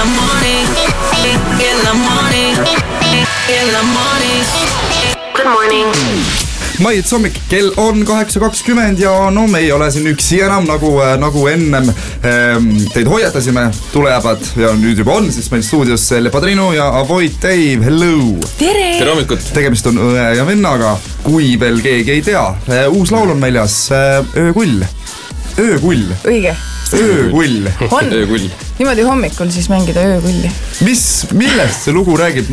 the morning, in the morning, in the morning. Good morning. maits hommik, kell on kaheksa kakskümmend ja no me ei ole siin üksi enam nagu, nagu ennem ähm, teid hoiatasime, tulejäävad ja nüüd juba on siis meil stuudios Le Padrino ja Avoid Dave, hello. tere hommikut! tegemist on õe ja vennaga, kui veel keegi ei tea. uus laul on väljas, Öökull, Öökull. õige öökull. on, niimoodi hommikul siis mängida öökulli. mis, millest see lugu räägib?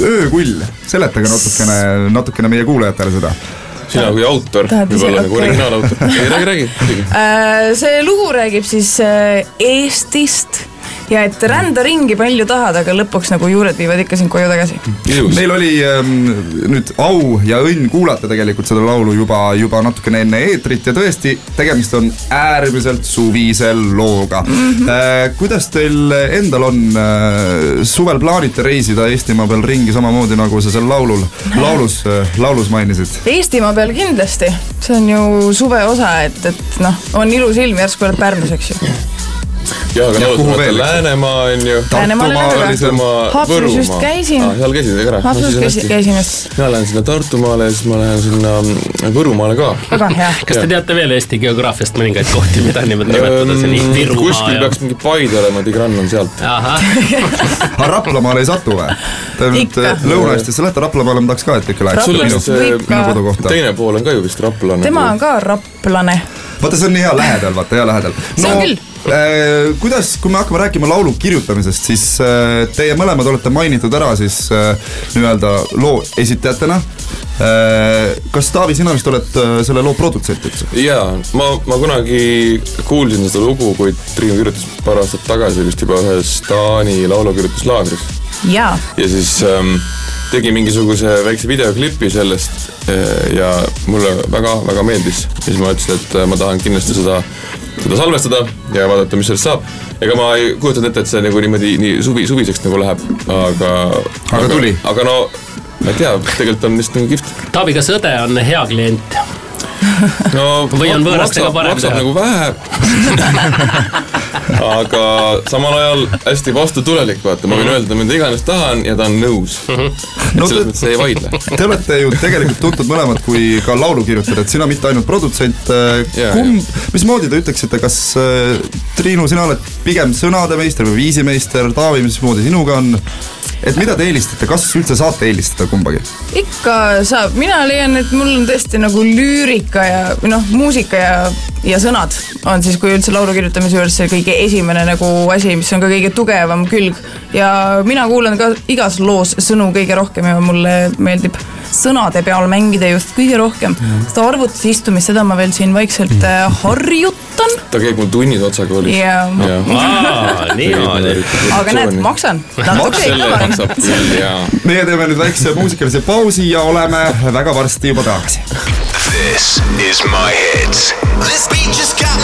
öökull, seletage natukene, natukene meie kuulajatele seda sina kui autor, võib-olla nagu originaalautor, räägi, räägi. Äh, see lugu räägib siis äh, Eestist ja et rända ringi palju tahad, aga lõpuks nagu juured viivad ikka sind koju tagasi. meil oli ähm, nüüd au ja õnn kuulata tegelikult seda laulu juba, juba natukene enne eetrit ja tõesti, tegemist on äärmiselt suvise looga mm. -hmm. Äh, kuidas teil endal on äh,, suvel plaanite reisida Eestimaa peal ringi samamoodi nagu sa seal laulul, laulus äh,, laulus mainisid? Eestimaa peal kindlasti, see on ju suve osa, et, et noh, on ilus ilm, järsku oled Pärnus, eks ju jah, aga nõus, mõtlen Läänemaa on ju. Tartumaa oli see. Haapsalus just käisin ah,. seal käisid ka ära? Haapsalus käisin just. mina lähen sinna Tartumaale ja siis ma lähen sinna mm, Võrumaale ka. väga hea. kas te teate veel Eesti geograafiast mõningaid kohti, mida niimoodi nimetada, see nii Virumaa kuskil ja... peaks mingi Paide olema, Tigran on sealt. aga Raplamaale ei satu või? Te nüüd Lõuna-Eestisse lähete Raplamaale, ma tahaks ka, et ikka läheks minu kodukohta. teine pool on ka ju vist raplane. tema on ka raplane. Vaata, see on nii hea lähedal, vaata hea lähedal. see on küll Äh, kuidas, kui me hakkame rääkima laulu kirjutamisest, siis äh, teie mõlemad olete mainitud ära siis äh, nii-öelda loo esitajatena. kas Taavi, sina vist oled selle loo produtsent üldse? jaa, ma, ma kunagi kuulsin seda lugu, kui Triinu kirjutas paar aastat tagasi vist juba ühes Taani laulukirjutuslaagris. ja siis ähm, tegi mingisuguse väikse videoklipi sellest ja mulle väga-väga meeldis. ja siis ma ütlesin, et ma tahan kindlasti seda seda salvestada ja vaadata, mis sellest saab. ega ma ei kujutanud ette, et see nagu niimoodi nii suvi, suviseks nagu läheb, aga. aga tuli? aga no, ma ei tea, tegelikult on lihtsalt nagu kihvt. Taavi, kas õde on hea klient? No või on võõrastega parem maksab teha? nagu vähe aga samal ajal hästi vastutulelik, vaata, ma võin öelda, mida iganes tahan ja ta on nõus. -hmm. et selles no, mõttes ei vaidle. Te olete ju tegelikult tuntud mõlemad kui ka laulukirjutajad, et sina mitte ainult produtsent. Äh, kumb, mismoodi te ütleksite, kas äh, Triinu, sina oled pigem sõnademeister või viisimeister, Taavi, mismoodi sinuga on? Et mida te eelistate, kas üldse saate eelistada kumbagi? ikka saab, mina leian, et mul on tõesti nagu lüürika ja noh, muusika ja, ja sõnad on siis, kui üldse laulu kirjutamise juures see kõige esimene nagu asi, mis on ka kõige tugevam külg. ja mina kuulan ka igas loos sõnu kõige rohkem ja mulle meeldib sõnade peal mängida just kõige rohkem mm.. seda arvutis istumist, seda ma veel siin vaikselt mm. harjutan. ta käib mul tunnid otsa koolis. jaa. niimoodi. aga näed, maksan. meie teeme nüüd väikse muusikalise pausi ja oleme väga varsti juba tagasi. This is my hits. This beat just got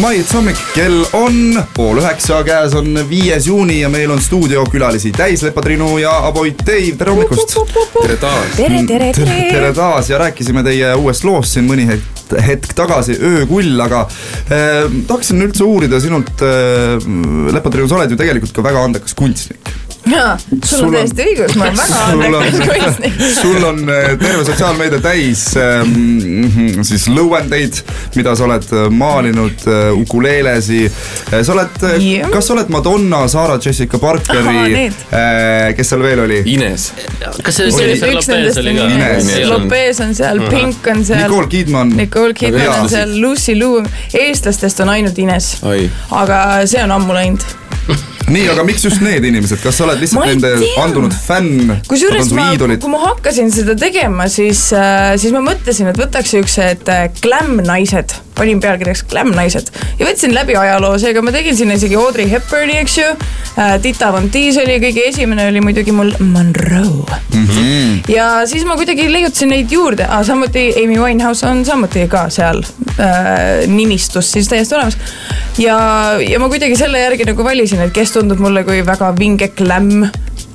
maits hommik, kell on pool üheksa, käes on viies juuni ja meil on stuudiokülalisi täis, Lepa-Triinu ja Avoid Dave, tere hommikust! tere taas! tere, tere, tere! tere taas ja rääkisime teie uuest loost siin mõni hetk, hetk tagasi, Öökull, aga eh, tahaksin üldse uurida sinult eh,, Lepa-Triinu, sa oled ju tegelikult ka väga andekas kunstnik jaa, sul on täiesti õigus, ma olen väga andekas kunstnik. sul on äh, terve sotsiaalmeedia täis ähm, siis lõuendeid, mida sa oled äh, maalinud äh,, ukuleelesi. Sa oled yeah., kas sa oled Madonna, Sarah Jessica Parkeri, äh, kes seal veel oli? Ines. kas see Jennifer Lopez oli ka? Lopez on seal, Pink on seal. Nicole Kidman. Nicole Kidman on seal, Lucy Liu, eestlastest on ainult Ines. aga see on ammu läinud nii, aga miks just need inimesed, kas sa oled lihtsalt nende andunud fänn? kusjuures ma, kui ma hakkasin seda tegema, siis, äh, siis ma mõtlesin, et võtaks siuksed äh, glam-naised, panin pealkirjaks glam-naised ja võtsin läbi ajaloo, seega ma tegin sinna isegi Audrey Hepburni, eks ju. Äh, Tita Von Teese oli kõige esimene oli muidugi mul Monroe mm. -hmm. ja siis ma kuidagi leiutasin neid juurde ah,, samuti Amy Winehouse on samuti ka seal äh, nimistus siis täiesti olemas. Ja, ja ma kuidagi selle järgi nagu valisin, et kes tundub mulle kui väga vinge glam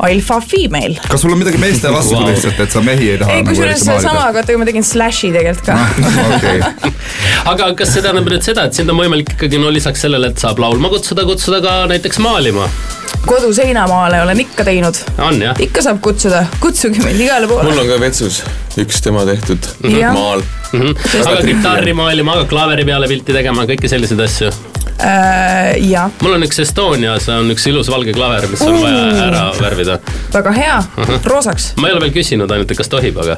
alfa female. kas sul on midagi meeste vastu wow. lihtsalt, et sa mehi ei taha ei, nagu kusjuures sama, vaata kui ma tegin Slashi tegelikult ka. okei, aga kas see tähendab nüüd seda, et sind on võimalik ikkagi no lisaks sellele, et saab laulma kutsuda, kutsuda ka näiteks maalima? koduseinamaale olen ikka teinud. ikka saab kutsuda, kutsuge mind igale mul poole. on ka vetsus üks tema tehtud Jah. maal. Mhm. aga kitarri maalima, aga klaveri peale pilti tegema, kõiki selliseid asju. Äh, jah, mul on üks Estonias on üks ilus valge klaver, mis on vaja ära värvida. väga hea, roosaks. ma ei ole veel küsinud ainult, et kas tohib, aga.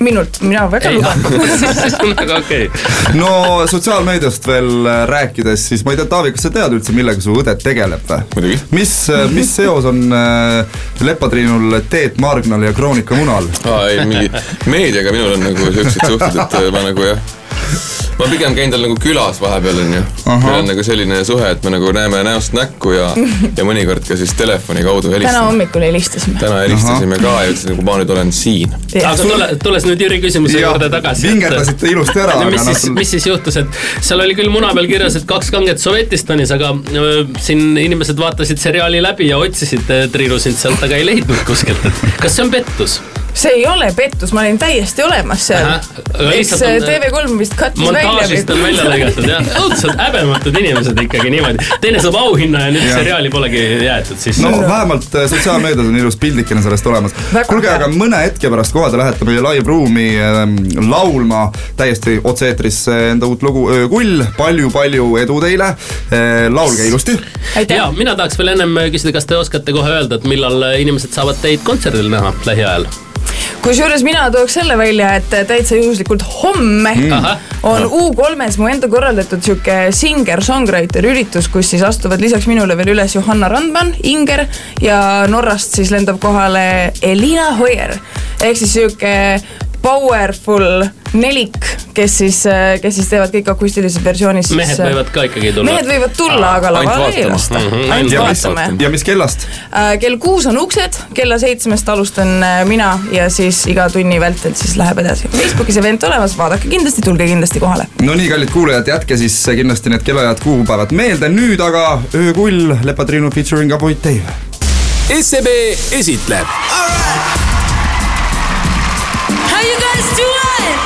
minult, mina väga ei, luban. aga okei. no sotsiaalmeediast veel äh, rääkides, siis ma ei tea, Taavi, kas sa tead üldse, millega su õde tegeleb või? Muidugi. mis, mis seos on äh, Lepatriinul Teet Margnal ja Kroonika Munal? aa ei, mingi meediaga minul on nagu siuksed suhted, et äh, ma nagu jah ma pigem käin tal nagu külas vahepeal onju. meil on nagu selline suhe, et me nagu näeme näost näkku ja, ja mõnikord ka siis telefoni kaudu täna helistame. hommikul helistasime. täna helistasime ka ja ütlesin, et ma nüüd olen siin. aga tule, tulles nüüd Jüri küsimuse juurde tagasi. vingerdasite ilusti ära, mis aga siis, noh, mis siis juhtus, et seal oli küll muna peal kirjas, et kaks kanget Sovetistanis, aga öö, siin inimesed vaatasid seriaali läbi ja otsisid Triinu sind sealt, aga ei leidnud kuskilt, et kas see on pettus? See ei ole pettus, ma olin täiesti olemas seal eks lihtsalt on- TV3 vist kattis välja. montaažist on välja lõigatud jah, õudselt häbematud inimesed ikkagi niimoodi. teine saab auhinna ja nüüd Jah. seriaali polegi jäetud sisse no vähemalt äh, sotsiaalmeedias on ilus pildikene sellest olemas kuulge, aga mõne hetke pärast kohe te lähete meie live-ruumi ähm, laulma täiesti otse-eetris äh, enda uut lugu Öökull, palju-palju edu teile. laulge ilusti. ja. mina tahaks veel ennem küsida, kas te oskate kohe öelda, et millal inimesed saavad teid kontserdil näha lähiajal? Kusjuures mina tooks selle välja, et täitsa juhuslikult homme Ahah. on U3-s mu enda korraldatud sihuke singer-songwriter üritus, kus siis astuvad lisaks minule veel üles Johanna Randman, Inger ja Norrast siis lendab kohale Elina Hoier. Ehk siis sihuke powerful nelik, kes siis, kes siis teevad kõik akustilises versioonis. mehed võivad ka ikkagi tulla. mehed võivad tulla, aga lavale ei lasta Mhm, ainult ainult vaatame vaatama. ja mis kellast? Äh, kell kuus on uksed, kella seitsmest alustan äh, mina ja siis iga tunni vältel siis läheb edasi. Facebookis event olemas, vaadake kindlasti, tulge kindlasti kohale. no nii, kallid kuulajad, jätke siis kindlasti need kellaajad, kuupäevad meelde, nüüd aga Öökull, Lepatriinu featuring Avoid Dave. SEB esitleb How you guys doing?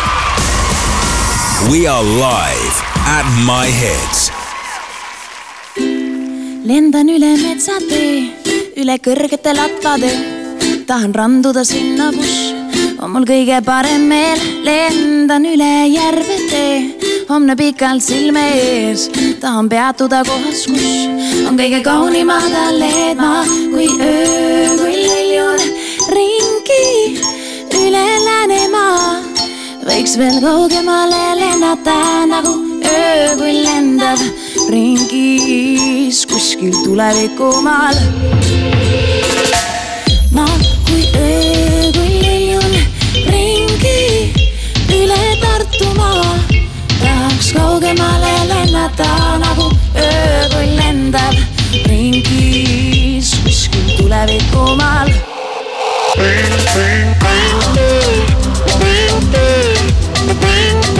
We are live at My Heads. lendan üle metsatee, üle kõrgete latvade, tahan randuda sinna, kus on mul kõige parem meel, lendan üle järvetee, homne pikalt silme ees, tahan peatuda kohas, kus on kõige kaunimad alleed, ma võiks veel kaugemale lennata nagu öö, kui lendab ringis kuskil tulevikumaal. ma kui öö, kui liljun ringi üle Tartumaa, tahaks kaugemale lennata nagu öö, kui lendab ringis kuskil tulevikumaal. Ei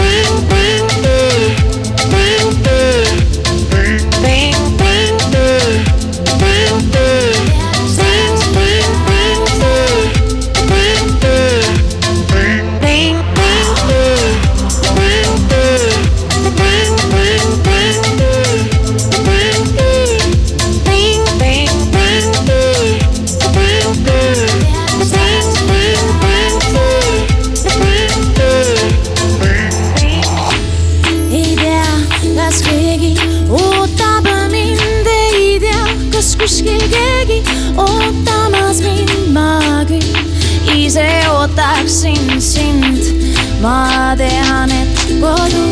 tean, et kodu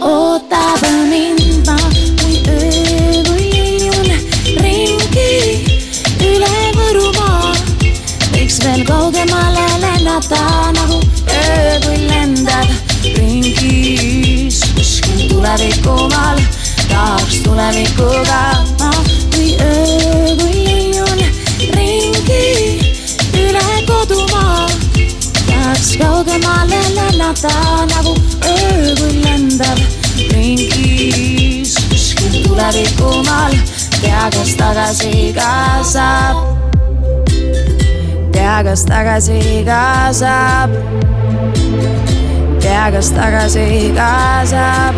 ootab mind, ma kui öö, liljun ringi üle Võrumaa, võiks veel kaugemale lennata nagu öö, kui lendab ringis? Kuskil tulevikumaal, tahaks tulevikuga lennata nagu öö, kui lendab ringis kuskil tulevikumaal, tea, kas tagasi ka saab tea, kas tagasi ka saab. tea, kas tagasi ka saab.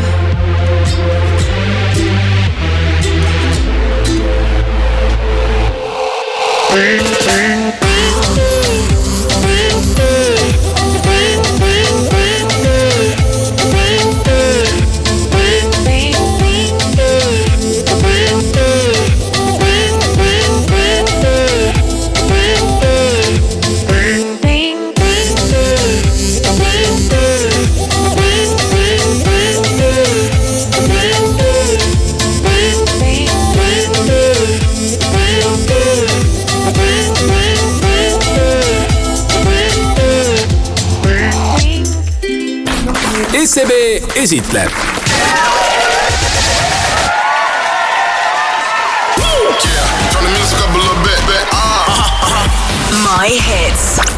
Bit. Ah. My hits.